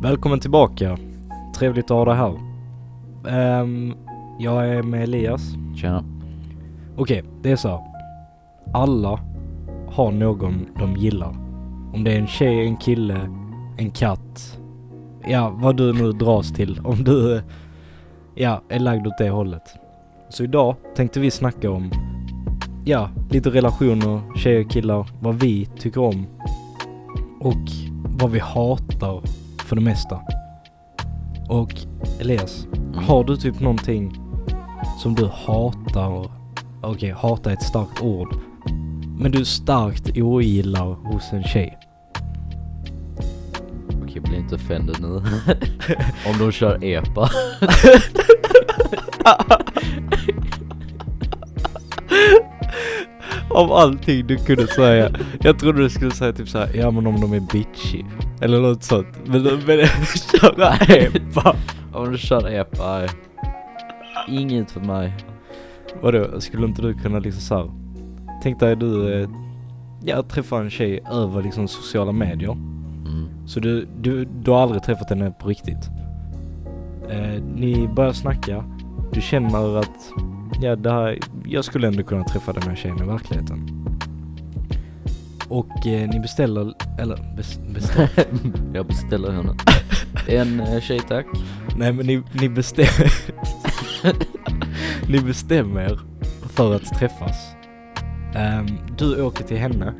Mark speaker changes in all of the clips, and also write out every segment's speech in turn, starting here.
Speaker 1: Välkommen tillbaka. Trevligt att ha dig här. Ehm, jag är med Elias.
Speaker 2: Tjena.
Speaker 1: Okej, det är så här. Alla har någon de gillar. Om det är en tjej, en kille, en katt. Ja, vad du nu dras till. Om du, eh, ja, är lagd åt det hållet. Så idag tänkte vi snacka om, ja, lite relationer, tjejer, killar, vad vi tycker om. Och vad vi hatar för det mesta. Och Elias, har du typ någonting som du hatar? Okej, hata är ett starkt ord. Men du starkt ogillar hos en tjej.
Speaker 2: Okej, bli inte offended nu. Om de kör epa.
Speaker 1: Av allting du kunde säga. Jag trodde du skulle säga typ såhär, ja men om de är bitchy. Eller något sånt. Men, men köra epa.
Speaker 2: Om de kör epa. Inget för mig.
Speaker 1: Vadå, skulle inte du kunna liksom såhär, tänk dig du, eh, ja träffa en tjej över liksom sociala medier.
Speaker 2: Mm.
Speaker 1: Så du, du, du har aldrig träffat henne på riktigt. Eh, ni börjar snacka. Du känner att ja, det här, jag skulle ändå kunna träffa den här tjejen i verkligheten. Och eh, ni beställer, eller bes, beställer,
Speaker 2: Jag beställer henne. En eh, tjej tack.
Speaker 1: nej men ni, ni bestämmer, ni bestämmer för att träffas. Ehm, du åker till henne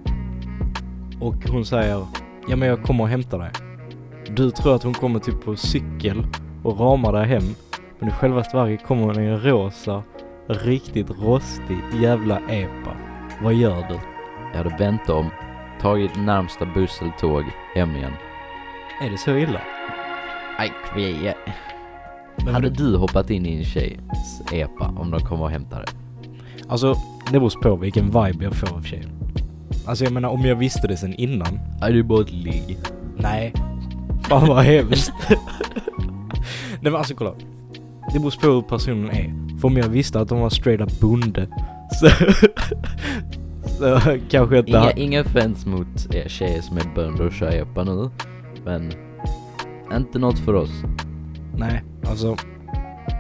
Speaker 1: och hon säger, ja men jag kommer och hämtar dig. Du tror att hon kommer typ på cykel och ramar dig hem. Men i självaste verket kommer hon i en rosa, riktigt rostig jävla epa. Vad gör du?
Speaker 2: Jag hade vänt om, tagit närmsta buss eller tåg hem igen.
Speaker 1: Är det så illa?
Speaker 2: Aj, kvie.
Speaker 1: Men
Speaker 2: Hade
Speaker 1: du,
Speaker 2: du hoppat in i en tjejs epa om de kommer och hämtar dig?
Speaker 1: alltså, det beror på vilken vibe jag får av tjejen. Alltså jag menar om jag visste det sen innan.
Speaker 2: Är bara ett ligg.
Speaker 1: Nej. Fan vad hemskt. Nej men alltså kolla. Det beror på hur personen är. För om jag visste att de var straight up bonde så, så kanske inte
Speaker 2: Inga, inga offense mot er tjejer som är bönder och kör nu. Men inte något för oss.
Speaker 1: Nej, alltså.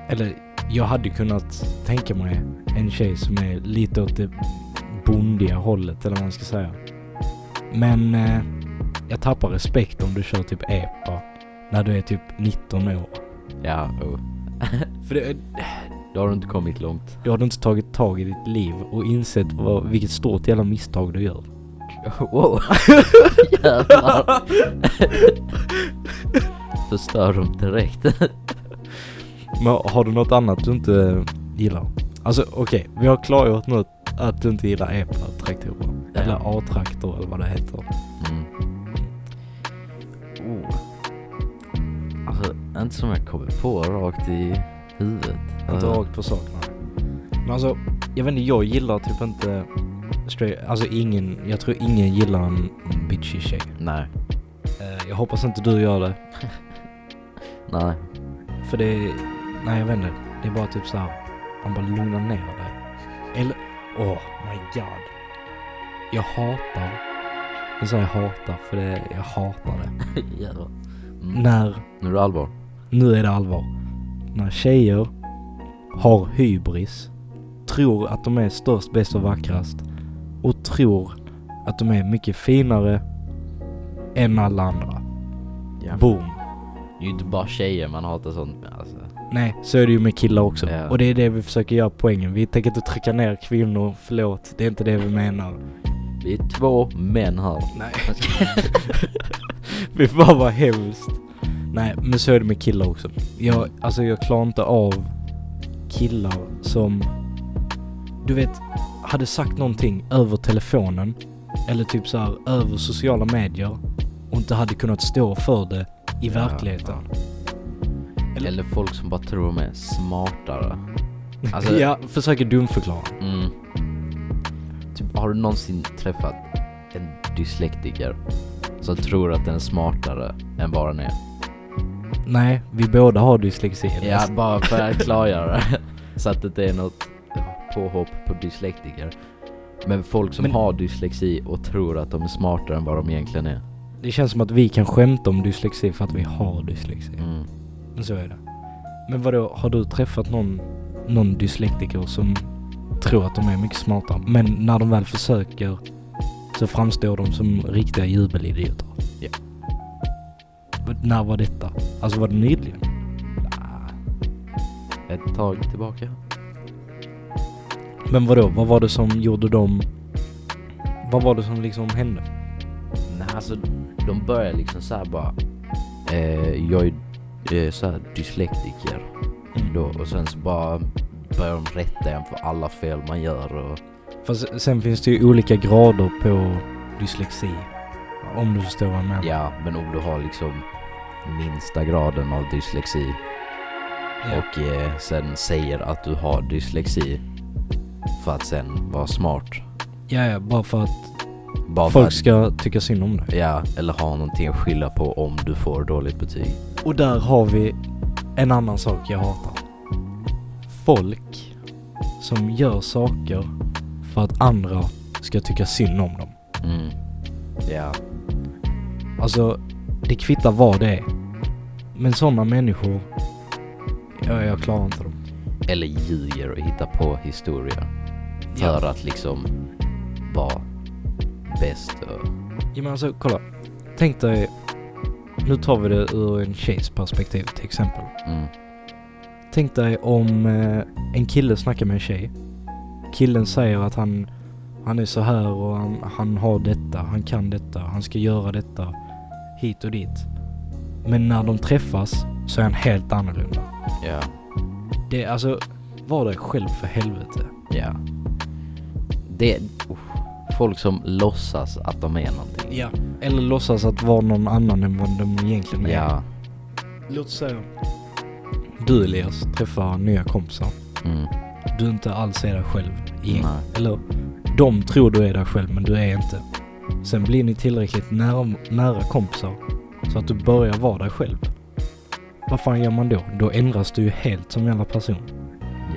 Speaker 1: Eller jag hade kunnat tänka mig en tjej som är lite åt det bondiga hållet eller vad man ska säga. Men eh, jag tappar respekt om du kör typ epa när du är typ 19 år.
Speaker 2: Ja, oh.
Speaker 1: För det,
Speaker 2: då har du inte kommit långt.
Speaker 1: då har du inte tagit tag i ditt liv och insett vad, vilket stort jävla misstag du gör.
Speaker 2: Wow. Jävlar. Förstör dem direkt.
Speaker 1: Men har du något annat du inte gillar? Alltså okej, vi har klargjort nu att du inte gillar epa-traktorer.
Speaker 2: Ja.
Speaker 1: Eller A-traktor eller vad det heter.
Speaker 2: Mm. Oh. Alltså, inte som jag kommer på rakt i huvudet.
Speaker 1: Inte rakt på sak. Men alltså, jag vet inte, jag gillar typ inte straight, alltså ingen, jag tror ingen gillar en bitchy tjej.
Speaker 2: Nej,
Speaker 1: Eh, jag hoppas inte du gör det.
Speaker 2: nej.
Speaker 1: För det, nej jag vet inte, det är bara typ så här. man bara lugnar ner dig. Eller, oh my god. Jag hatar, jag säger hatar för det, jag hatar det.
Speaker 2: Jävlar. Mm.
Speaker 1: När,
Speaker 2: Nu är det allvar.
Speaker 1: nu är det allvar. När tjejer har hybris, tror att de är störst, bäst och vackrast och tror att de är mycket finare än alla andra.
Speaker 2: Ja.
Speaker 1: Boom.
Speaker 2: Det är ju inte bara tjejer man hatar sånt med alltså.
Speaker 1: Nej, så är det ju med killar också.
Speaker 2: Ja.
Speaker 1: Och det är det vi försöker göra poängen. Vi tänker inte trycka ner kvinnor, förlåt. Det är inte det vi menar.
Speaker 2: Vi är två män här.
Speaker 1: Nej. Fy fan vad hemskt. Nej, men så är det med killar också. Jag, alltså jag klarar inte av killar som, du vet, hade sagt någonting över telefonen eller typ så här över sociala medier och inte hade kunnat stå för det i
Speaker 2: Ja,
Speaker 1: verkligheten. Eller-
Speaker 2: Eller folk som bara tror de är smartare. Alltså-
Speaker 1: ja, försöker dumförklara.
Speaker 2: Mm. Typ, har du någonsin träffat en dyslektiker som tror att den är smartare än vad den är?
Speaker 1: Nej, vi båda har dyslexi.
Speaker 2: Ja, bara för att klargöra. Så att det inte är något påhopp på dyslektiker. Men folk som
Speaker 1: Men-
Speaker 2: har dyslexi och tror att de är smartare än vad de egentligen är.
Speaker 1: det känns som att vi kan skämta om dyslexi för att vi har dyslexi.
Speaker 2: Mm.
Speaker 1: Men så är det. Men vadå, har du träffat någon, någon dyslektiker som tror att de är mycket smarta men när de väl försöker så framstår de som riktiga jubelidioter?
Speaker 2: Ja.
Speaker 1: När var detta? Alltså var det nyligen?
Speaker 2: Ett tag tillbaka.
Speaker 1: Men vadå, vad var det som gjorde dem... Vad var det som liksom hände?
Speaker 2: Nej alltså, de börjar liksom såhär bara. Eh, jag är eh, såhär dyslektiker. Då, och sen så bara börjar de rätta en för alla fel man gör och
Speaker 1: Fast sen finns det ju olika grader på dyslexi. Om du förstår vad jag menar.
Speaker 2: ja, men om du har liksom minsta graden av dyslexi
Speaker 1: Ja.
Speaker 2: och eh, sen säger att du har dyslexi för att sen vara smart.
Speaker 1: ja, ja, bara för att
Speaker 2: Bara för
Speaker 1: folk
Speaker 2: att,
Speaker 1: ska tycka synd om dig.
Speaker 2: ja, eller ha någonting att skylla på om du får dåligt betyg.
Speaker 1: Och där har vi en annan sak jag hatar. Folk som gör saker för att andra ska tycka synd om dem.
Speaker 2: Mm. Ja,
Speaker 1: Alltså, det kvittar vad det är. Men sådana människor, ja, jag klarar inte dem.
Speaker 2: eller ljuger och hittar på historier
Speaker 1: Ja.
Speaker 2: för att liksom vara bäst och
Speaker 1: Ja men alltså kolla. Tänk dig, nu tar vi det ur en tjejs perspektiv till exempel.
Speaker 2: mm.
Speaker 1: Tänk dig om eh, en kille snackar med en tjej. Killen säger att han, han är så här och han, han har detta, han kan detta, han ska göra detta hit och dit. Men när de träffas så är han helt annorlunda.
Speaker 2: ja,
Speaker 1: Det är alltså, var dig själv för helvete.
Speaker 2: ja. Det, uff, folk som låtsas att de är någonting.
Speaker 1: Ja. Eller låtsas att vara någon annan än vad de egentligen är.
Speaker 2: Ja,
Speaker 1: Låt säga du Elias träffar nya kompisar.
Speaker 2: mm.
Speaker 1: Du inte alls är dig själv igen.
Speaker 2: Nej.
Speaker 1: Eller de tror du är dig själv men du är inte. Sen blir ni tillräckligt nära, nära kompisar så att du börjar vara dig själv. Vad fan gör man då? Då ändras du ju helt som jävla person.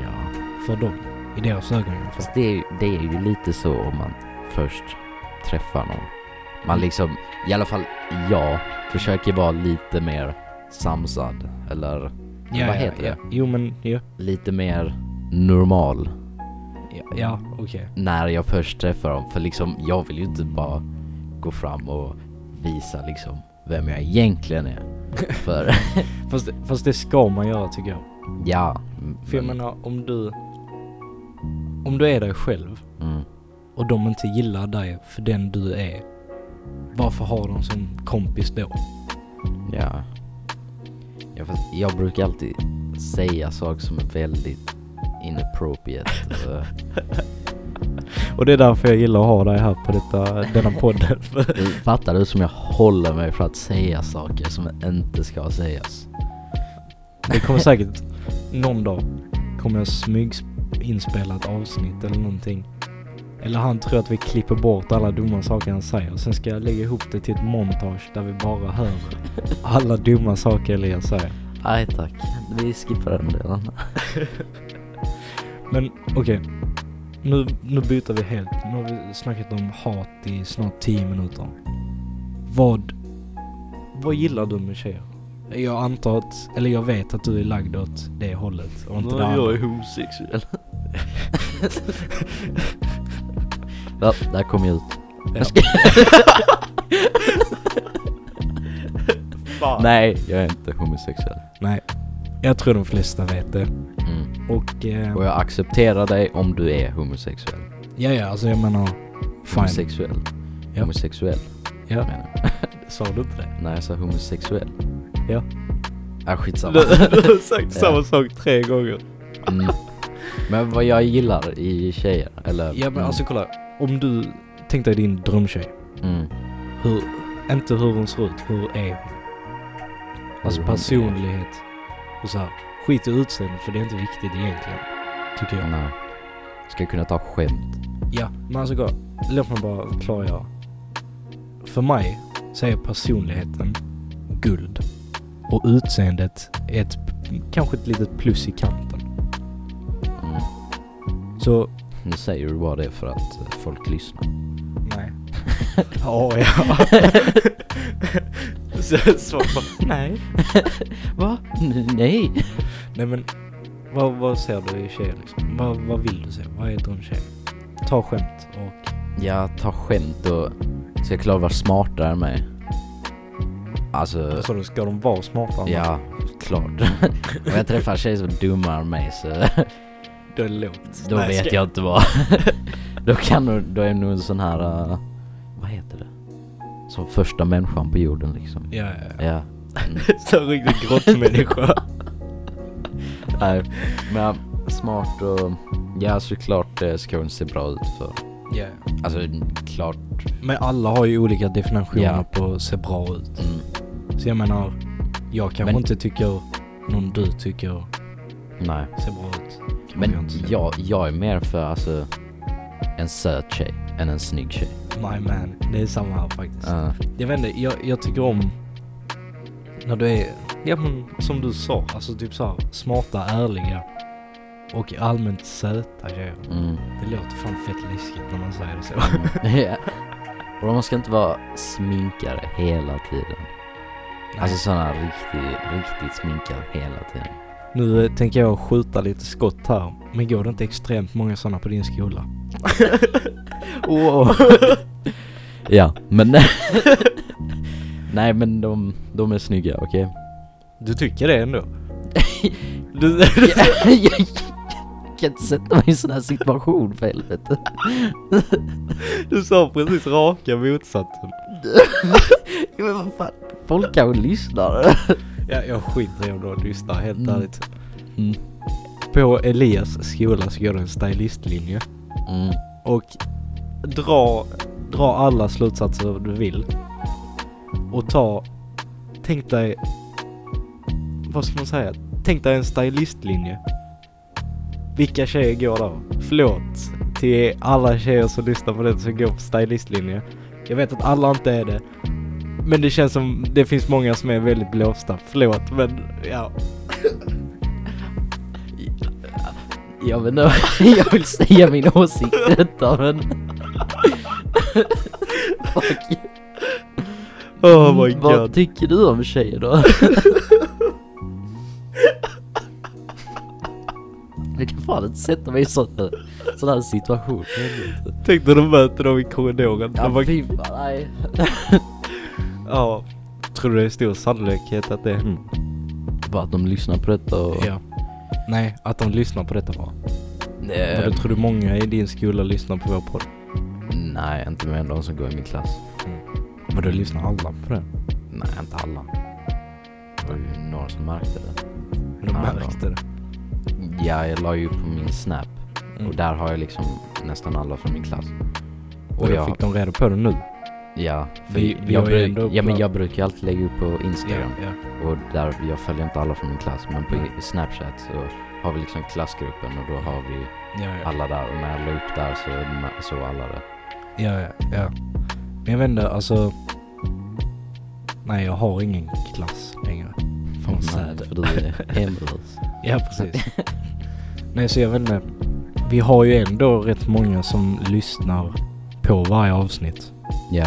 Speaker 2: ja.
Speaker 1: För dem. I deras ögon i alla fall.
Speaker 2: Fast det, är det är ju lite så om man först träffar någon. Man liksom, i alla fall jag, försöker vara lite mer samsad. Eller vad heter det?
Speaker 1: Jo men, ja.
Speaker 2: lite mer normal.
Speaker 1: Ja, ja okej.
Speaker 2: när jag först träffar dem. För liksom, jag vill ju inte bara gå fram och visa liksom vem jag egentligen är. För,
Speaker 1: Fast, det- fast det ska man göra tycker jag.
Speaker 2: ja.
Speaker 1: För jag
Speaker 2: men-
Speaker 1: menar om du... Om du är dig själv
Speaker 2: Mm,
Speaker 1: och de inte gillar dig för den du är. Varför har de som kompis då?
Speaker 2: ja. ja fast jag brukar alltid säga saker som är väldigt inappropriate.
Speaker 1: Och det är därför jag gillar att ha dig här på detta, denna podden.
Speaker 2: Du fattar du som jag håller mig för att säga saker som inte ska sägas?
Speaker 1: det kommer säkert någon dag kommer jag smyg inspela ett avsnitt eller någonting. Eller han tror att vi klipper bort alla dumma saker han säger. Sen ska jag lägga ihop det till ett montage där vi bara hör alla dumma saker Elias säger.
Speaker 2: Nej tack, vi skippar den delen.
Speaker 1: Men okej. Nu, nu byter vi helt. Nu har vi snackat om hat i snart 10 minuter. Vad, vad gillar du med tjejer? Jag antar att, eller jag vet att du är lagd åt det hållet och inte det andra.
Speaker 2: homosexuell. ja, där kom jag ut.
Speaker 1: Ja. Fan.
Speaker 2: Nej, jag är inte homosexuell.
Speaker 1: Nej. Jag tror de flesta vet det.
Speaker 2: Mm.
Speaker 1: Och, eh,
Speaker 2: Och jag accepterar dig om du är homosexuell.
Speaker 1: ja ja, alltså jag menar, fine.
Speaker 2: Homosexuell.
Speaker 1: Ja.
Speaker 2: Homosexuell.
Speaker 1: Ja,
Speaker 2: menar
Speaker 1: sa du inte det?
Speaker 2: Nej, jag sa homosexuell.
Speaker 1: Ja.
Speaker 2: Ah, skitsamma.
Speaker 1: Du, du har sagt
Speaker 2: Ja.
Speaker 1: samma sak tre gånger.
Speaker 2: Mm. Men vad jag gillar i tjejer, eller...
Speaker 1: Ja men
Speaker 2: mm,
Speaker 1: alltså kolla. Om du, tänk dig din drömtjej.
Speaker 2: Mm.
Speaker 1: Hur, inte hur hon ser ut, hur är hon? Alltså
Speaker 2: Hur
Speaker 1: personlighet och så här. Skit i utseendet för det är inte viktigt egentligen. Tycker jag.
Speaker 2: Nej. Ska kunna ta skämt.
Speaker 1: Ja, men alltså kolla. Låt mig bara klargöra. För mig så är personligheten guld. Och utseendet är ett, kanske ett litet plus i kanten.
Speaker 2: Mm.
Speaker 1: Så,
Speaker 2: Nu säger du bara det för att eh, folk lyssnar.
Speaker 1: nej. Ja, ja. så bara, nej.
Speaker 2: Va? N- nej.
Speaker 1: Nej men, vad, vad ser du i tjejer liksom? Vad, vad vill du se? Vad är drömtjejen? Ta skämt och...
Speaker 2: Jag tar skämt och ska klara vara smartare än mig. Alltså,
Speaker 1: Så då ska de vara smarta?
Speaker 2: ja, klart. Om jag träffar tjejer som är dummare än mig så
Speaker 1: Det är lågt.
Speaker 2: då vet jag inte vad. då kan nog, då är jag nog en sån här, uh, vad heter det? Som första människan på jorden liksom.
Speaker 1: Ja, ja, ja.
Speaker 2: Mm.
Speaker 1: Så riktigt grottmänniska.
Speaker 2: Nej, men smart och ja såklart det ska hon se bra ut för.
Speaker 1: ja.
Speaker 2: Alltså klart.
Speaker 1: Men alla har ju olika definitioner
Speaker 2: Ja.
Speaker 1: på att se bra ut.
Speaker 2: Mm,
Speaker 1: Så jag menar, jag kanske
Speaker 2: Men-
Speaker 1: inte tycker någon du tycker
Speaker 2: nej.
Speaker 1: ser bra ut. Kan
Speaker 2: Men
Speaker 1: jag
Speaker 2: jag, jag är mer för alltså en söt tjej än en snygg tjej.
Speaker 1: My man, det är samma här faktiskt.
Speaker 2: Uh,
Speaker 1: Jag vet inte, jag, jag tycker om när du är, ja men som du sa, alltså typ så här, smarta, ärliga och allmänt söta tjejer.
Speaker 2: mm.
Speaker 1: Det låter fan fett läskigt när man säger det så.
Speaker 2: Mm. Ja. Och man ska inte vara sminkare hela tiden. Alltså sådana riktigt, riktigt sminkare hela tiden.
Speaker 1: Nu eh, tänker jag skjuta lite skott här, men går det inte extremt många sådana på din skola?
Speaker 2: Wow. ja, men... Nej men de, de är snygga, okej?
Speaker 1: Du tycker det ändå? du,
Speaker 2: jag, jag kan inte sätta mig i en sån här situation för helvete.
Speaker 1: du sa precis raka motsatsen.
Speaker 2: Men vad fan, folk kanske lyssnar.
Speaker 1: Ja, jag skiter i om du lyssnar helt
Speaker 2: Mm.
Speaker 1: ärligt.
Speaker 2: Mm.
Speaker 1: På Elias skola så går det en stylistlinje.
Speaker 2: Mm.
Speaker 1: Och dra, dra alla slutsatser du vill. Och ta, tänk dig, vad ska man säga? Tänk dig en stylistlinje. Vilka tjejer går där? Förlåt till alla tjejer som lyssnar på det som går på stylistlinje. Jag vet att alla inte är det. Men det känns som det finns många som är väldigt blåsta. Förlåt men ja.
Speaker 2: Jag vet inte, jag vill säga min åsikt i detta men... Fuck.
Speaker 1: Oh my
Speaker 2: Vad
Speaker 1: god.
Speaker 2: tycker du om tjejer då? jag kan fan inte sätta mig i sån sån här situation.
Speaker 1: Tänk när de möter dem i korridoren.
Speaker 2: Ja
Speaker 1: bara,
Speaker 2: fy fan, nej.
Speaker 1: ja. Tror du det är stor sannolikhet att det är hon?
Speaker 2: Bara att de lyssnar på detta och...
Speaker 1: Ja. Nej, att de lyssnar på detta bara.
Speaker 2: Eh,
Speaker 1: Men du tror du många i din skola lyssnar på vår podd?
Speaker 2: Nej, inte mer än de som går i min klass.
Speaker 1: Men du lyssnar alla på den?
Speaker 2: Nej, inte alla. Det var ju några som märkte det.
Speaker 1: Men de
Speaker 2: Ja,
Speaker 1: märkte det.
Speaker 2: Ja, jag la ju upp på min snap
Speaker 1: Mm.
Speaker 2: och där har jag liksom nästan alla från min klass.
Speaker 1: Och då
Speaker 2: jag,
Speaker 1: fick de reda på det nu?
Speaker 2: Ja, för
Speaker 1: Vi- vi
Speaker 2: jag, bruk, ja men jag brukar alltid lägga upp på Instagram
Speaker 1: ja.
Speaker 2: och där, jag följer inte alla från min klass men på i- Snapchat så har vi liksom klassgruppen och då har vi
Speaker 1: ja.
Speaker 2: alla där och när jag la upp där så såg alla det.
Speaker 1: ja, ja, ja. Men jag vet inte, alltså... Nej, jag har ingen klass längre. Fan vad sad.
Speaker 2: För du är hemlös.
Speaker 1: Ja, precis. Nej, så jag vet inte. Vi har ju ändå rätt många som lyssnar på varje avsnitt.
Speaker 2: Ja.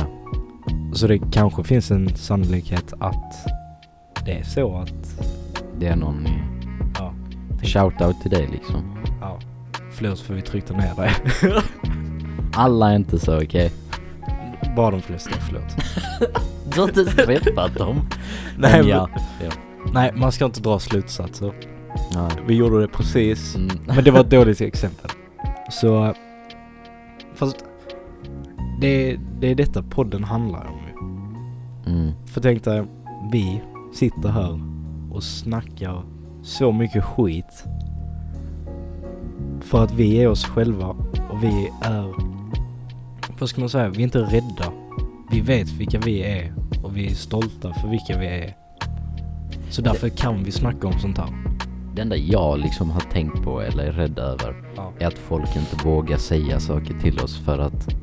Speaker 1: Så det kanske finns en sannolikhet att det är så att...
Speaker 2: Det är någon i...
Speaker 1: Ja.
Speaker 2: Shoutout till dig liksom.
Speaker 1: Ja. Förlåt för vi tryckte ner dig.
Speaker 2: Alla är inte så okej.
Speaker 1: Bara de flesta, förlåt.
Speaker 2: Du har inte träffat dem.
Speaker 1: Nej,
Speaker 2: Men
Speaker 1: men,
Speaker 2: ja.
Speaker 1: nej, man ska inte dra slutsatser.
Speaker 2: ja.
Speaker 1: Vi gjorde det precis.
Speaker 2: Mm.
Speaker 1: Men det var ett dåligt exempel. Så... Fast... Det, det är detta podden handlar om.
Speaker 2: Mm.
Speaker 1: För tänk dig, vi sitter här och snackar så mycket skit. För att vi är oss själva och vi är, vad ska man säga, vi är inte rädda. Vi vet vilka vi är och vi är stolta för vilka vi är. Så därför kan vi snacka om sånt här.
Speaker 2: Det enda jag liksom har tänkt på eller är rädd över
Speaker 1: Ja.
Speaker 2: är att folk inte vågar säga saker till oss för att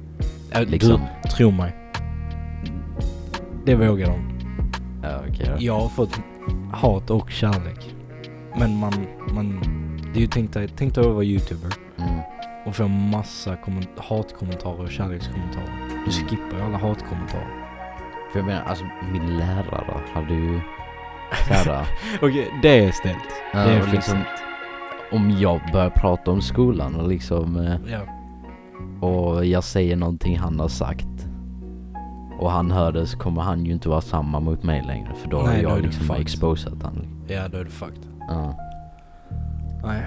Speaker 1: Äh,
Speaker 2: liksom...
Speaker 1: Du, tro mig. Det vågar de.
Speaker 2: Ja, okej då.
Speaker 1: Jag har fått hat och kärlek. Men man, man, det är ju tänk dig, tänk dig att vara youtuber
Speaker 2: Mm.
Speaker 1: och få massa komment- hatkommentarer och kärlekskommentarer. Du skippar ju alla hatkommentarer.
Speaker 2: För jag menar, alltså min lärare hade ju såhär,
Speaker 1: Okej, det är ställt.
Speaker 2: ja,
Speaker 1: det är
Speaker 2: liksom,
Speaker 1: fixat.
Speaker 2: om jag börjar prata om skolan och liksom,
Speaker 1: Ja.
Speaker 2: och jag säger någonting han har sagt och han hör det så kommer han ju inte vara samma mot mig längre för då
Speaker 1: Nej,
Speaker 2: har jag
Speaker 1: du
Speaker 2: liksom exposat han.
Speaker 1: ja, då är det fucked.
Speaker 2: Ja.
Speaker 1: Nej.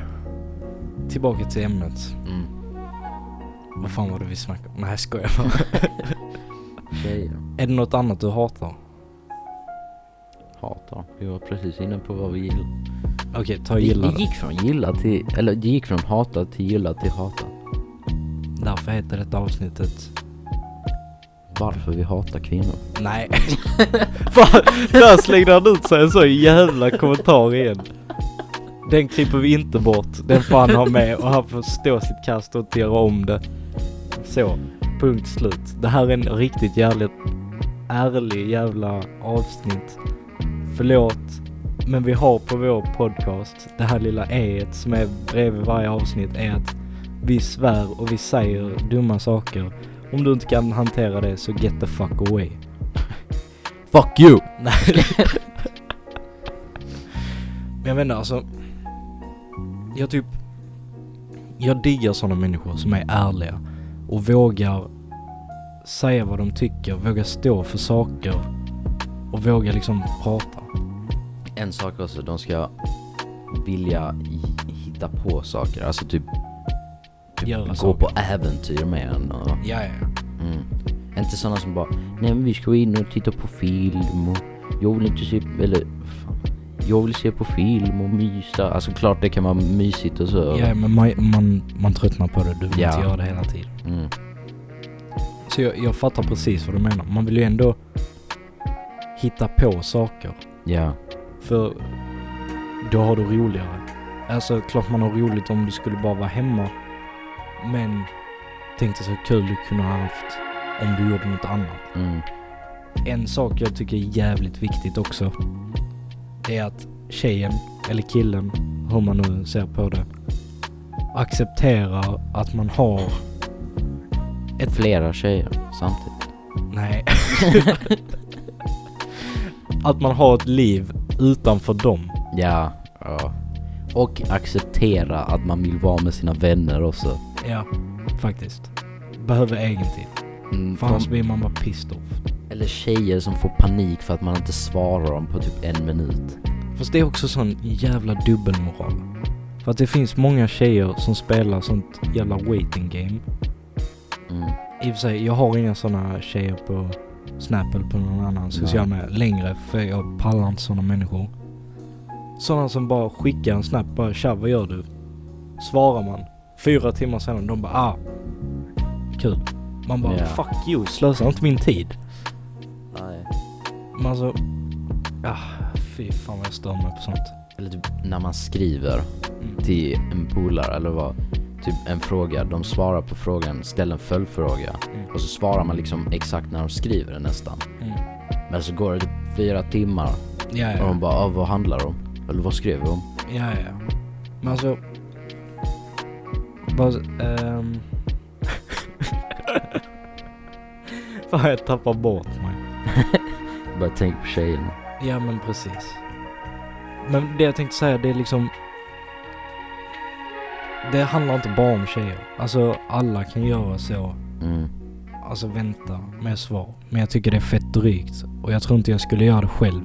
Speaker 1: Tillbaka till ämnet.
Speaker 2: Mm.
Speaker 1: Vad fan var det vi snackade om? Nej, skojar bara.
Speaker 2: Tjejer.
Speaker 1: är det något annat du hatar?
Speaker 2: Hatar. Vi var precis inne på vad vi gillar.
Speaker 1: Okej, ta och
Speaker 2: Det,
Speaker 1: gilla
Speaker 2: det
Speaker 1: det.
Speaker 2: gick från gilla till, eller det gick från hata till gilla till hata.
Speaker 1: Därför heter detta avsnittet
Speaker 2: Varför vi hatar kvinnor.
Speaker 1: Nej. Fan, där slängde han ut sig en så jävla kommentar igen. Den klipper vi inte bort. Den får han ha med och han får stå sitt kast och inte göra om det. Så, punkt slut. Det här är en riktigt jävligt ärlig jävla avsnitt. Förlåt, men vi har på vår podcast det här lilla e som är bredvid varje avsnitt är att vi svär och vi säger dumma saker. Om du inte kan hantera det så get the fuck away.
Speaker 2: Fuck you!
Speaker 1: Nej. Men jag vet inte, alltså. Jag typ. Jag diggar sådana människor som är ärliga och vågar säga vad de tycker, vågar stå för saker och vågar liksom prata.
Speaker 2: En sak också, de ska vilja hitta på saker. Alltså typ, typ
Speaker 1: Göra
Speaker 2: gå
Speaker 1: saker.
Speaker 2: på äventyr med en. Och,
Speaker 1: Ja, ja, ja.
Speaker 2: mm. Inte sådana som bara, nej men vi ska gå in och titta på film och jag vill inte se, eller fan, jag vill se på film och mysa. Alltså klart det kan vara mysigt och så.
Speaker 1: Ja, men man, man, man tröttnar på det. Du vill
Speaker 2: Ja.
Speaker 1: inte göra det hela tiden.
Speaker 2: Mm.
Speaker 1: Så jag, jag fattar precis vad du menar. Man vill ju ändå hitta på saker.
Speaker 2: Ja.
Speaker 1: För då har du roligare. Alltså klart man har roligt om du skulle bara vara hemma. Men tänk dig så kul du kunde ha haft om du gjorde något annat.
Speaker 2: Mm.
Speaker 1: En sak jag tycker är jävligt viktigt också. är att tjejen, eller killen, hur man nu ser på det, accepterar att man har ett...
Speaker 2: Flera tjejer samtidigt.
Speaker 1: Nej. att man har ett liv utanför dem.
Speaker 2: Ja. ja. Och acceptera att man vill vara med sina vänner också.
Speaker 1: Ja, faktiskt. Behöver egen tid.
Speaker 2: Mm,
Speaker 1: För annars blir man bara pissed off.
Speaker 2: Eller tjejer som får panik för att man inte svarar dem på typ en minut.
Speaker 1: Fast det är också sån jävla dubbelmoral. För att det finns många tjejer som spelar sånt jävla waiting game.
Speaker 2: Mm.
Speaker 1: I och för sig, jag har inga såna tjejer på Snap eller på någon annan social media längre för jag pallar inte såna människor. Sådana som bara skickar en snap bara tja vad gör du? Svarar man. Fyra timmar senare de bara ah. Kul. Man bara
Speaker 2: Ja.
Speaker 1: fuck you, slösa inte min tid.
Speaker 2: Nej.
Speaker 1: Men alltså, ah, fy fan vad jag stör mig på sånt.
Speaker 2: Eller typ när man skriver
Speaker 1: Mm.
Speaker 2: till en polare eller vad. Typ en fråga, de svarar på frågan, ställer en följdfråga.
Speaker 1: Mm.
Speaker 2: Och så svarar man liksom exakt när de skriver den nästan.
Speaker 1: Mm.
Speaker 2: Men så går det typ fyra timmar
Speaker 1: Ja,
Speaker 2: och
Speaker 1: ja.
Speaker 2: de bara ah, vad handlar det om? Eller vad skrev vi om?
Speaker 1: Ja, ja. Men alltså... Vad... ehm. Fan, jag tappar bort mig.
Speaker 2: Bara tänk på tjejerna.
Speaker 1: Ja, men precis. Men det jag tänkte säga, det är liksom... Det handlar inte bara om tjejer. Alltså, alla kan göra så.
Speaker 2: Mm.
Speaker 1: Alltså vänta med svar. Men jag tycker det är fett drygt. Och jag tror inte jag skulle göra det själv.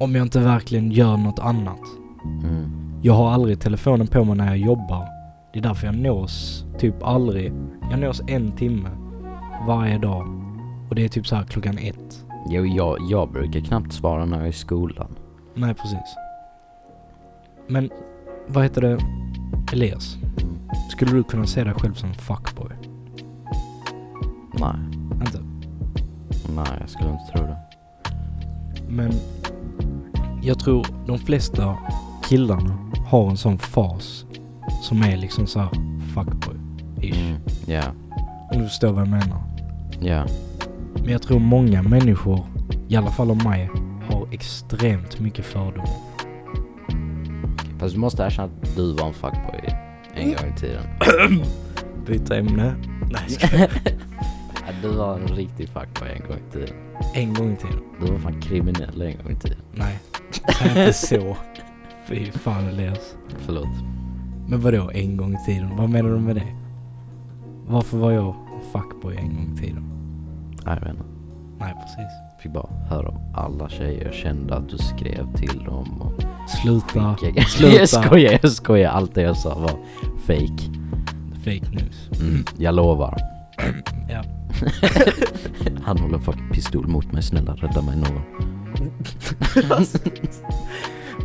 Speaker 1: Om jag inte verkligen gör något annat.
Speaker 2: Mm.
Speaker 1: Jag har aldrig telefonen på mig när jag jobbar. Det är därför jag nås typ aldrig. Jag nås en timme varje dag. Och det är typ så här klockan ett.
Speaker 2: Jo, jag, jag brukar knappt svara när jag är i skolan.
Speaker 1: Nej, precis. Men vad heter det? Elias, skulle du kunna se dig själv som fuckboy?
Speaker 2: Nej,
Speaker 1: Inte?
Speaker 2: nej jag skulle inte tro det.
Speaker 1: Men jag tror de flesta killarna har en sån fas som är liksom så här fuckboy-ish.
Speaker 2: Mm. Ja,
Speaker 1: Om du förstår vad jag menar.
Speaker 2: ja.
Speaker 1: Men jag tror många människor, i alla fall om mig, har extremt mycket fördomar.
Speaker 2: Fast du måste erkänna att du var en fuckboy en gång i tiden.
Speaker 1: Byta ämne? Nej,
Speaker 2: du var en riktig fuckboy en gång i tiden.
Speaker 1: En gång i tiden.
Speaker 2: Du var fan kriminell en gång i tiden.
Speaker 1: Nej, inte så. Fy fan Elias.
Speaker 2: Förlåt.
Speaker 1: Men vadå en gång i tiden? Vad menar du med det? Varför var jag fuckboy en gång i tiden?
Speaker 2: Nej, jag vet inte.
Speaker 1: Nej, precis.
Speaker 2: Fick bara höra om alla tjejer jag kände att du skrev till dem och
Speaker 1: Sluta.
Speaker 2: skickade.
Speaker 1: sluta.
Speaker 2: jag skojar, jag skojar. Allt det jag sa var fake.
Speaker 1: Fake news.
Speaker 2: Mm, jag lovar.
Speaker 1: Ja.
Speaker 2: Han håller fucking pistol mot mig. Snälla rädda mig någon.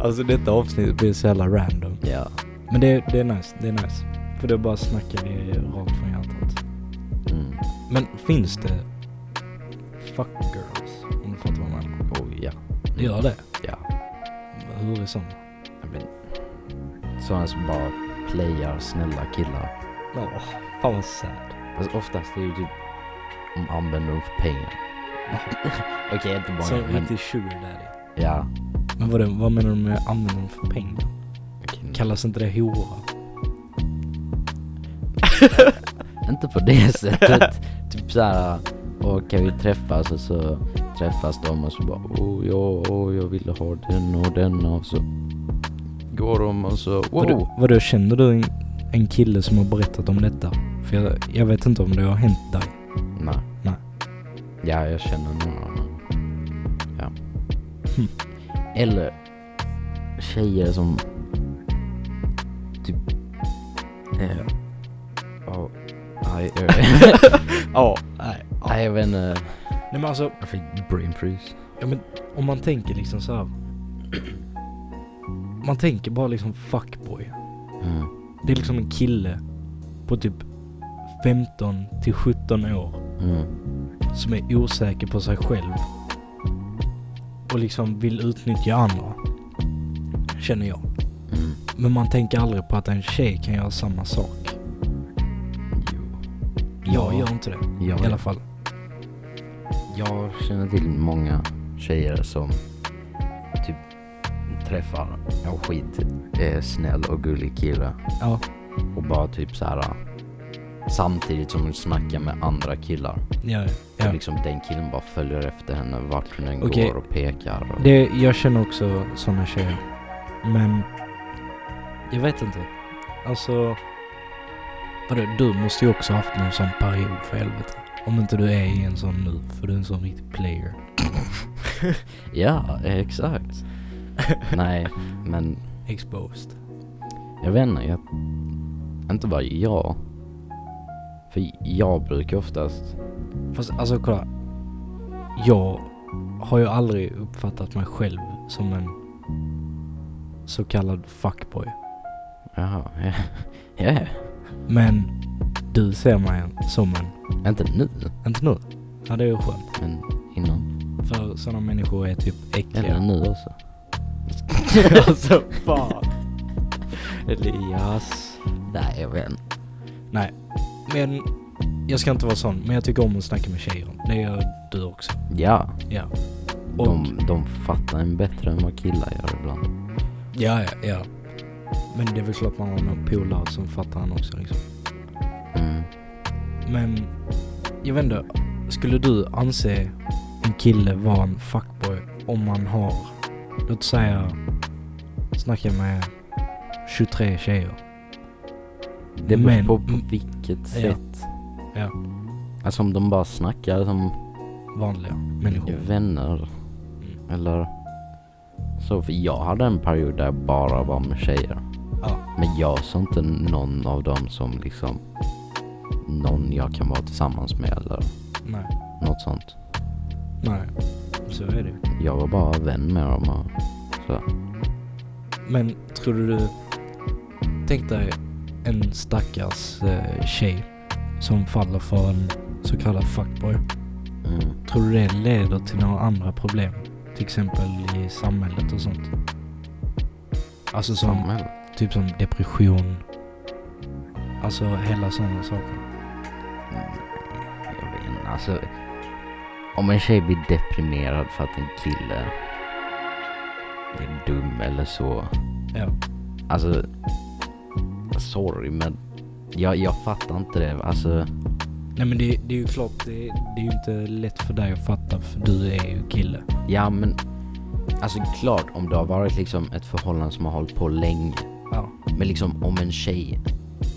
Speaker 1: Alltså detta avsnitt blir så jävla random.
Speaker 2: Ja.
Speaker 1: Men det, det är nice, det är nice. För då bara snackar vi rakt från hjärtat.
Speaker 2: Mm.
Speaker 1: Men finns det fuck girls? Om du fattar vad jag menar.
Speaker 2: Oh, ja.
Speaker 1: Det gör det?
Speaker 2: Ja.
Speaker 1: Hur är
Speaker 2: men, sådana som bara playar snälla killar.
Speaker 1: Ja, fan vad sad.
Speaker 2: Alltså oftast är det ju typ om använder dem för pengar. Okej, inte
Speaker 1: Så
Speaker 2: många men
Speaker 1: riktig sugar daddy.
Speaker 2: ja.
Speaker 1: Men vad, vad menar du med använder dem för pengar?
Speaker 2: Okej,
Speaker 1: Kallas inte det hora?
Speaker 2: Inte på det sättet. typ såhär, och kan vi träffas och så träffas de och så bara oh ja, oh, jag ville ha den och den och så går de och så wow.
Speaker 1: Vadå, vadå, känner du en, en kille som har berättat om detta? För jag, jag vet inte om det har hänt dig.
Speaker 2: Nej.
Speaker 1: Nej.
Speaker 2: Ja, jag känner några ja.
Speaker 1: Hm.
Speaker 2: Eller tjejer som eh, ja, nej,
Speaker 1: Ja, nej.
Speaker 2: nej jag vet inte.
Speaker 1: Nej men alltså,
Speaker 2: Jag fick brain freeze.
Speaker 1: ja, men om man tänker liksom så här. Man tänker bara liksom fuckboy.
Speaker 2: Mm.
Speaker 1: Det är liksom en kille på typ 15 till 17 år
Speaker 2: Mm.
Speaker 1: som är osäker på sig själv och liksom vill utnyttja andra. Känner jag. Men man tänker aldrig på att en tjej kan göra samma sak.
Speaker 2: Jo.
Speaker 1: Jag gör inte det.
Speaker 2: jag,
Speaker 1: I alla fall.
Speaker 2: jag känner till många tjejer som typ träffar en skit eh, snäll och gullig kille
Speaker 1: Ja.
Speaker 2: och bara typ så här samtidigt som hon snackar med andra killar.
Speaker 1: Ja,
Speaker 2: Och
Speaker 1: ja.
Speaker 2: liksom den killen bara följer efter henne vart hon än
Speaker 1: Okej.
Speaker 2: går och pekar. Och,
Speaker 1: Det, jag känner också såna tjejer. Men jag vet inte. Alltså, vadå, du måste ju också haft någon sån period för helvete. Om inte du är i en sån nu, för du är en sån riktig player.
Speaker 2: Ja, exakt. Nej, men
Speaker 1: Exposed.
Speaker 2: jag vet inte. Jag, inte bara jag. För jag brukar oftast...
Speaker 1: Fast alltså kolla. Jag har ju aldrig uppfattat mig själv som en så kallad fuckboy.
Speaker 2: Jaha, ja. ja.
Speaker 1: Men du ser mig som en,
Speaker 2: Inte nu,
Speaker 1: inte nu. Ja det är ju skönt.
Speaker 2: men innan.
Speaker 1: För sådana människor är typ
Speaker 2: Eller
Speaker 1: äckliga.
Speaker 2: nu också.
Speaker 1: alltså fan. Elias.
Speaker 2: Nej, jag vet inte.
Speaker 1: Men jag ska inte vara sån, men jag tycker om att snacka med tjejer. Det gör du också.
Speaker 2: Ja,
Speaker 1: Ja. Och,
Speaker 2: de, de fattar en bättre än vad killar gör ibland.
Speaker 1: ja, ja, ja. Men det är väl klart man har någon polare som fattar han också liksom.
Speaker 2: Mm.
Speaker 1: Men jag vet inte, skulle du anse en kille vara en fuckboy om man har, låt säga, snacka med 23 tjejer?
Speaker 2: Det beror
Speaker 1: Men-
Speaker 2: på på vilket sätt.
Speaker 1: Ja.
Speaker 2: Alltså om de bara snackar som
Speaker 1: Vanliga människor.
Speaker 2: vänner.
Speaker 1: Mm.
Speaker 2: Eller så. För jag hade en period där jag bara var med tjejer.
Speaker 1: Ja.
Speaker 2: Men jag såg inte någon av dem som liksom någon jag kan vara tillsammans med eller
Speaker 1: Nej,
Speaker 2: något sånt.
Speaker 1: nej. Så är det.
Speaker 2: Jag var bara vän med dem och så.
Speaker 1: Men tror du... Tänk dig en stackars eh, tjej som faller för en så kallad fuckboy.
Speaker 2: Mm.
Speaker 1: Tror du det leder till några andra problem? Till exempel i samhället och sånt? Alltså som,
Speaker 2: Samhället.
Speaker 1: Typ som depression. Alltså hela sådana saker.
Speaker 2: Jag vet inte, alltså. Om en tjej blir deprimerad för att en kille är dum eller så.
Speaker 1: Ja.
Speaker 2: Alltså, sorry men jag, jag fattar inte det. Alltså,
Speaker 1: Nej men det, det är ju klart, det, det är ju inte lätt för dig att fatta för du är ju kille.
Speaker 2: Ja men, alltså klart om det har varit liksom ett förhållande som har hållit på länge. Men liksom om en tjej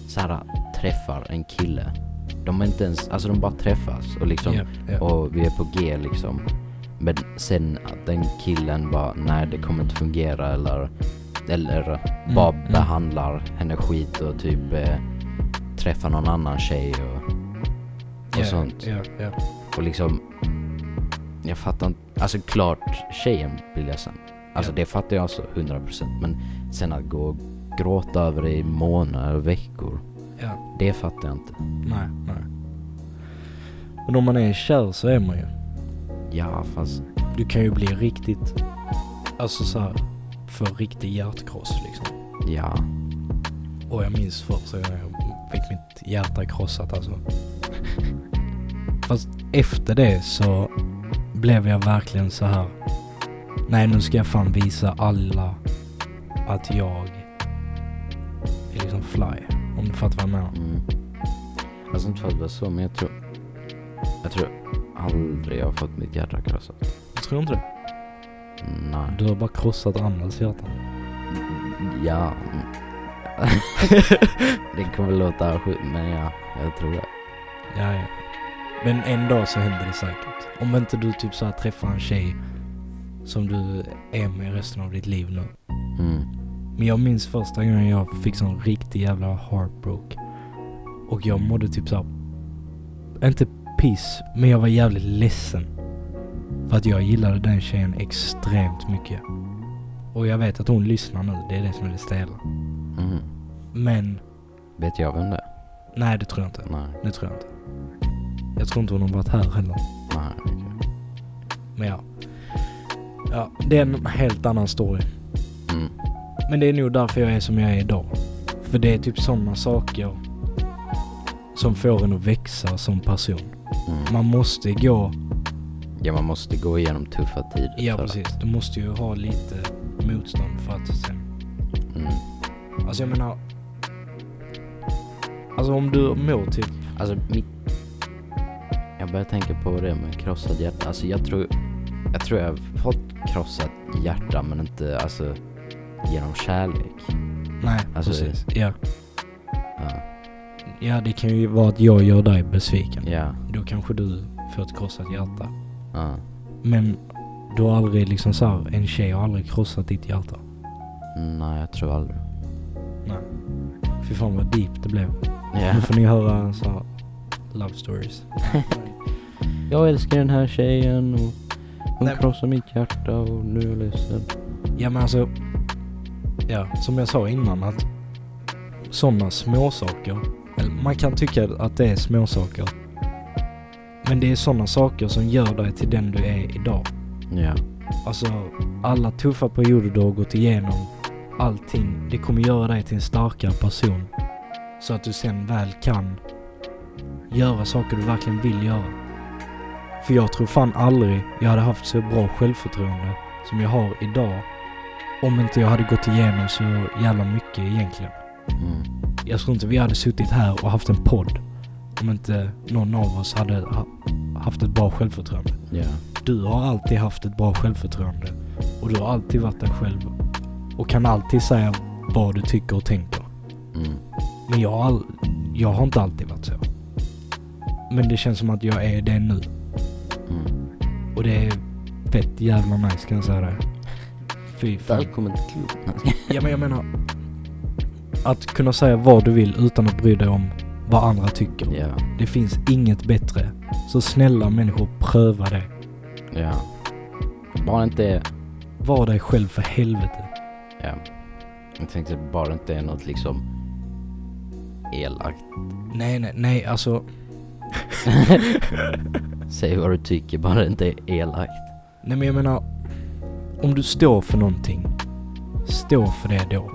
Speaker 2: så här, träffar en kille. De är inte ens, alltså de bara träffas och liksom,
Speaker 1: Ja, ja.
Speaker 2: och vi är på G liksom. Men sen att den killen bara, nej det kommer inte fungera eller, eller bara
Speaker 1: mm.
Speaker 2: behandlar henne skit och typ eh, träffar någon annan tjej och, och
Speaker 1: ja,
Speaker 2: sånt. Och liksom, jag fattar inte, alltså klart tjejen blir ledsen. Alltså det fattar jag så 100% men sen att gå och gråta över det i månader och veckor,
Speaker 1: ja.
Speaker 2: det fattar jag inte.
Speaker 1: Nej, nej. Men om man är kär så är man ju.
Speaker 2: Ja fast,
Speaker 1: Du kan ju bli riktigt, alltså så här, för riktig hjärtkross liksom.
Speaker 2: ja.
Speaker 1: Och jag minns första gången jag fick mitt hjärta krossat alltså. Fast efter det så blev jag verkligen så här. Nej nu ska jag fan visa alla att jag fly. Om du fattar vad jag menar.
Speaker 2: Mm. Alltså inte för att vara så men jag tror, jag tror aldrig jag har fått mitt hjärta krossat.
Speaker 1: Jag tror inte det.
Speaker 2: Nej.
Speaker 1: Du har bara krossat andras hjärtan.
Speaker 2: Ja. det kommer låta sjukt men ja, jag tror det.
Speaker 1: Ja, ja. Men en dag så händer det säkert. Om inte du typ så här träffar en tjej som du är med resten av ditt liv nu.
Speaker 2: Mm.
Speaker 1: Men jag minns första gången jag fick sån riktig jävla heartbroke. Och jag mådde typ såhär, inte piss, men jag var jävligt ledsen. För att jag gillade den tjejen extremt mycket. Och jag vet att hon lyssnar nu, det är det som är det stela.
Speaker 2: Mm.
Speaker 1: Men,
Speaker 2: Vet jag vem det är?
Speaker 1: nej det tror jag inte.
Speaker 2: Nej.
Speaker 1: Det tror jag inte. Jag tror inte hon har varit här heller.
Speaker 2: Nej, okej.
Speaker 1: Men ja. Ja, det är en helt annan story. Men det är nog därför jag är som jag är idag. För det är typ sådana saker som får en att växa som person.
Speaker 2: Mm.
Speaker 1: Man måste gå,
Speaker 2: Ja, man måste gå igenom tuffa tider.
Speaker 1: ja precis, du måste ju ha lite motstånd för att sen,
Speaker 2: mm.
Speaker 1: alltså jag menar, alltså om du mår typ,
Speaker 2: Alltså, mitt... Jag börjar tänka på det med krossat hjärta. Alltså, jag tror... Jag tror jag har fått krossat hjärta, men inte alltså genom kärlek.
Speaker 1: nej
Speaker 2: Alltså,
Speaker 1: precis, ja.
Speaker 2: Ja.
Speaker 1: Ja det kan ju vara att jag gör dig besviken.
Speaker 2: Ja.
Speaker 1: Då kanske du får ett krossat hjärta.
Speaker 2: ja.
Speaker 1: Men du har aldrig liksom såhär, en tjej har aldrig krossat ditt hjärta.
Speaker 2: Nej, jag tror aldrig.
Speaker 1: Nej. Fy fan vad deep det blev.
Speaker 2: Ja.
Speaker 1: Nu får ni höra så här love stories.
Speaker 2: Jag älskar den här tjejen och hon
Speaker 1: Nej.
Speaker 2: krossar mitt hjärta och nu är jag ledsen.
Speaker 1: Ja men alltså, ja som jag sa innan att sådana småsaker, eller man kan tycka att det är småsaker. Men det är sådana saker som gör dig till den du är idag.
Speaker 2: Ja.
Speaker 1: Alltså alla tuffa perioder du har gått igenom, allting, det kommer göra dig till en starkare person. Så att du sen väl kan göra saker du verkligen vill göra. För jag tror fan aldrig jag hade haft så bra självförtroende som jag har idag om inte jag hade gått igenom så jävla mycket egentligen.
Speaker 2: Mm.
Speaker 1: Jag tror inte vi hade suttit här och haft en podd om inte någon av oss hade ha, haft ett bra självförtroende.
Speaker 2: Ja.
Speaker 1: Du har alltid haft ett bra självförtroende och du har alltid varit dig själv och kan alltid säga vad du tycker och tänker.
Speaker 2: Mm.
Speaker 1: Men jag all, jag har inte alltid varit så. Men det känns som att jag är det nu.
Speaker 2: Mm.
Speaker 1: Och det är fett jävla nice kan jag säga det. Fy fan.
Speaker 2: Välkommen till klubben.
Speaker 1: Ja men jag menar. Att kunna säga vad du vill utan att bry dig om vad andra tycker.
Speaker 2: ja.
Speaker 1: Det finns inget bättre. Så snälla människor, pröva det.
Speaker 2: Ja. Bara inte...
Speaker 1: Var dig själv för helvete.
Speaker 2: Ja. Jag tänkte bara inte är något liksom elakt.
Speaker 1: Nej, nej, nej, alltså.
Speaker 2: Säg vad du tycker, bara inte är elakt.
Speaker 1: Nej men jag menar. Om du står för någonting. Stå för det då.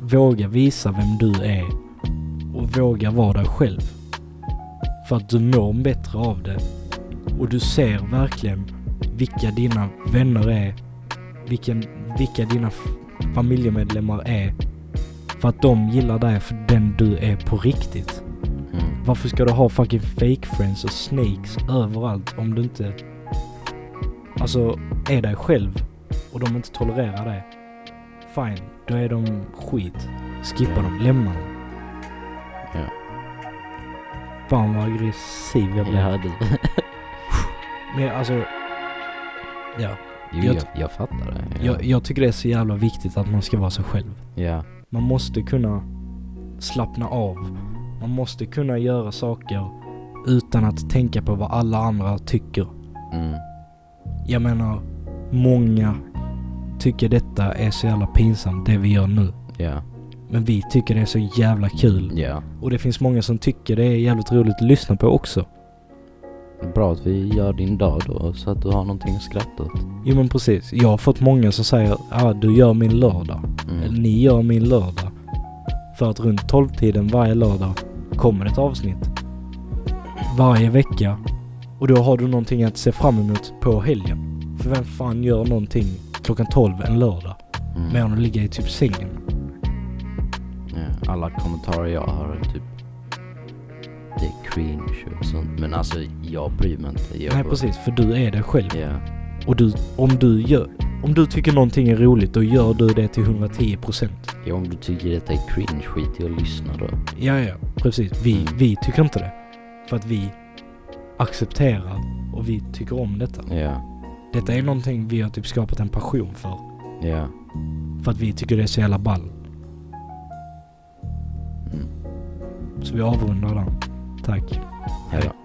Speaker 1: Våga visa vem du är. Och våga vara dig själv. För att du mår bättre av det. Och du ser verkligen vilka dina vänner är. Vilken, vilka dina familjemedlemmar är. För att de gillar dig för den du är på riktigt.
Speaker 2: Mm.
Speaker 1: Varför ska du ha fucking fake friends och snakes överallt om du inte... Alltså, är dig själv och de inte tolererar det. Fine, då är de skit. Skippa dem, lämna dem.
Speaker 2: Ja.
Speaker 1: Fan vad aggressiv jag blev.
Speaker 2: Ja, du.
Speaker 1: Men alltså, ja.
Speaker 2: Jo,
Speaker 1: Jag-
Speaker 2: jag, jag fattar det. Ja.
Speaker 1: Jag, jag tycker det är så jävla viktigt att man ska vara sig själv.
Speaker 2: ja.
Speaker 1: Man måste kunna slappna av. Man måste kunna göra saker utan att tänka på vad alla andra tycker.
Speaker 2: Mm.
Speaker 1: Jag menar, många tycker detta är så jävla pinsamt det vi gör nu.
Speaker 2: Ja.
Speaker 1: Men vi tycker det är så jävla kul.
Speaker 2: Ja.
Speaker 1: Och det finns många som tycker det är jävligt roligt att lyssna på också.
Speaker 2: Bra att vi gör din dag då så att du har någonting att skratta åt.
Speaker 1: Jo men precis. Jag har fått många som säger ah, du gör min lördag. Eller
Speaker 2: Mm.
Speaker 1: ni gör min lördag. För att runt 12-tiden varje lördag kommer ett avsnitt. Varje vecka. Och då har du någonting att se fram emot på helgen. För vem fan gör någonting klockan 12 en lördag?
Speaker 2: Mm.
Speaker 1: Mer än att ligga i typ sängen.
Speaker 2: Ja, alla kommentarer jag har är typ det är cringe och sånt. Men alltså jag bryr mig inte. Jag
Speaker 1: Nej precis, för du är dig själv.
Speaker 2: Ja.
Speaker 1: Och du, om du gör... Om du tycker någonting är roligt, då gör du det till 110%.
Speaker 2: ja, om du tycker detta är cringe, skit i att lyssna då.
Speaker 1: Ja, ja, precis. Vi,
Speaker 2: Mm.
Speaker 1: vi tycker inte det. För att vi accepterar och vi tycker om detta.
Speaker 2: Ja.
Speaker 1: Detta är någonting vi har typ skapat en passion för.
Speaker 2: Ja.
Speaker 1: För att vi tycker det är så jävla ball.
Speaker 2: Mm.
Speaker 1: Så vi avrundar den. Tack.
Speaker 2: Hejdå.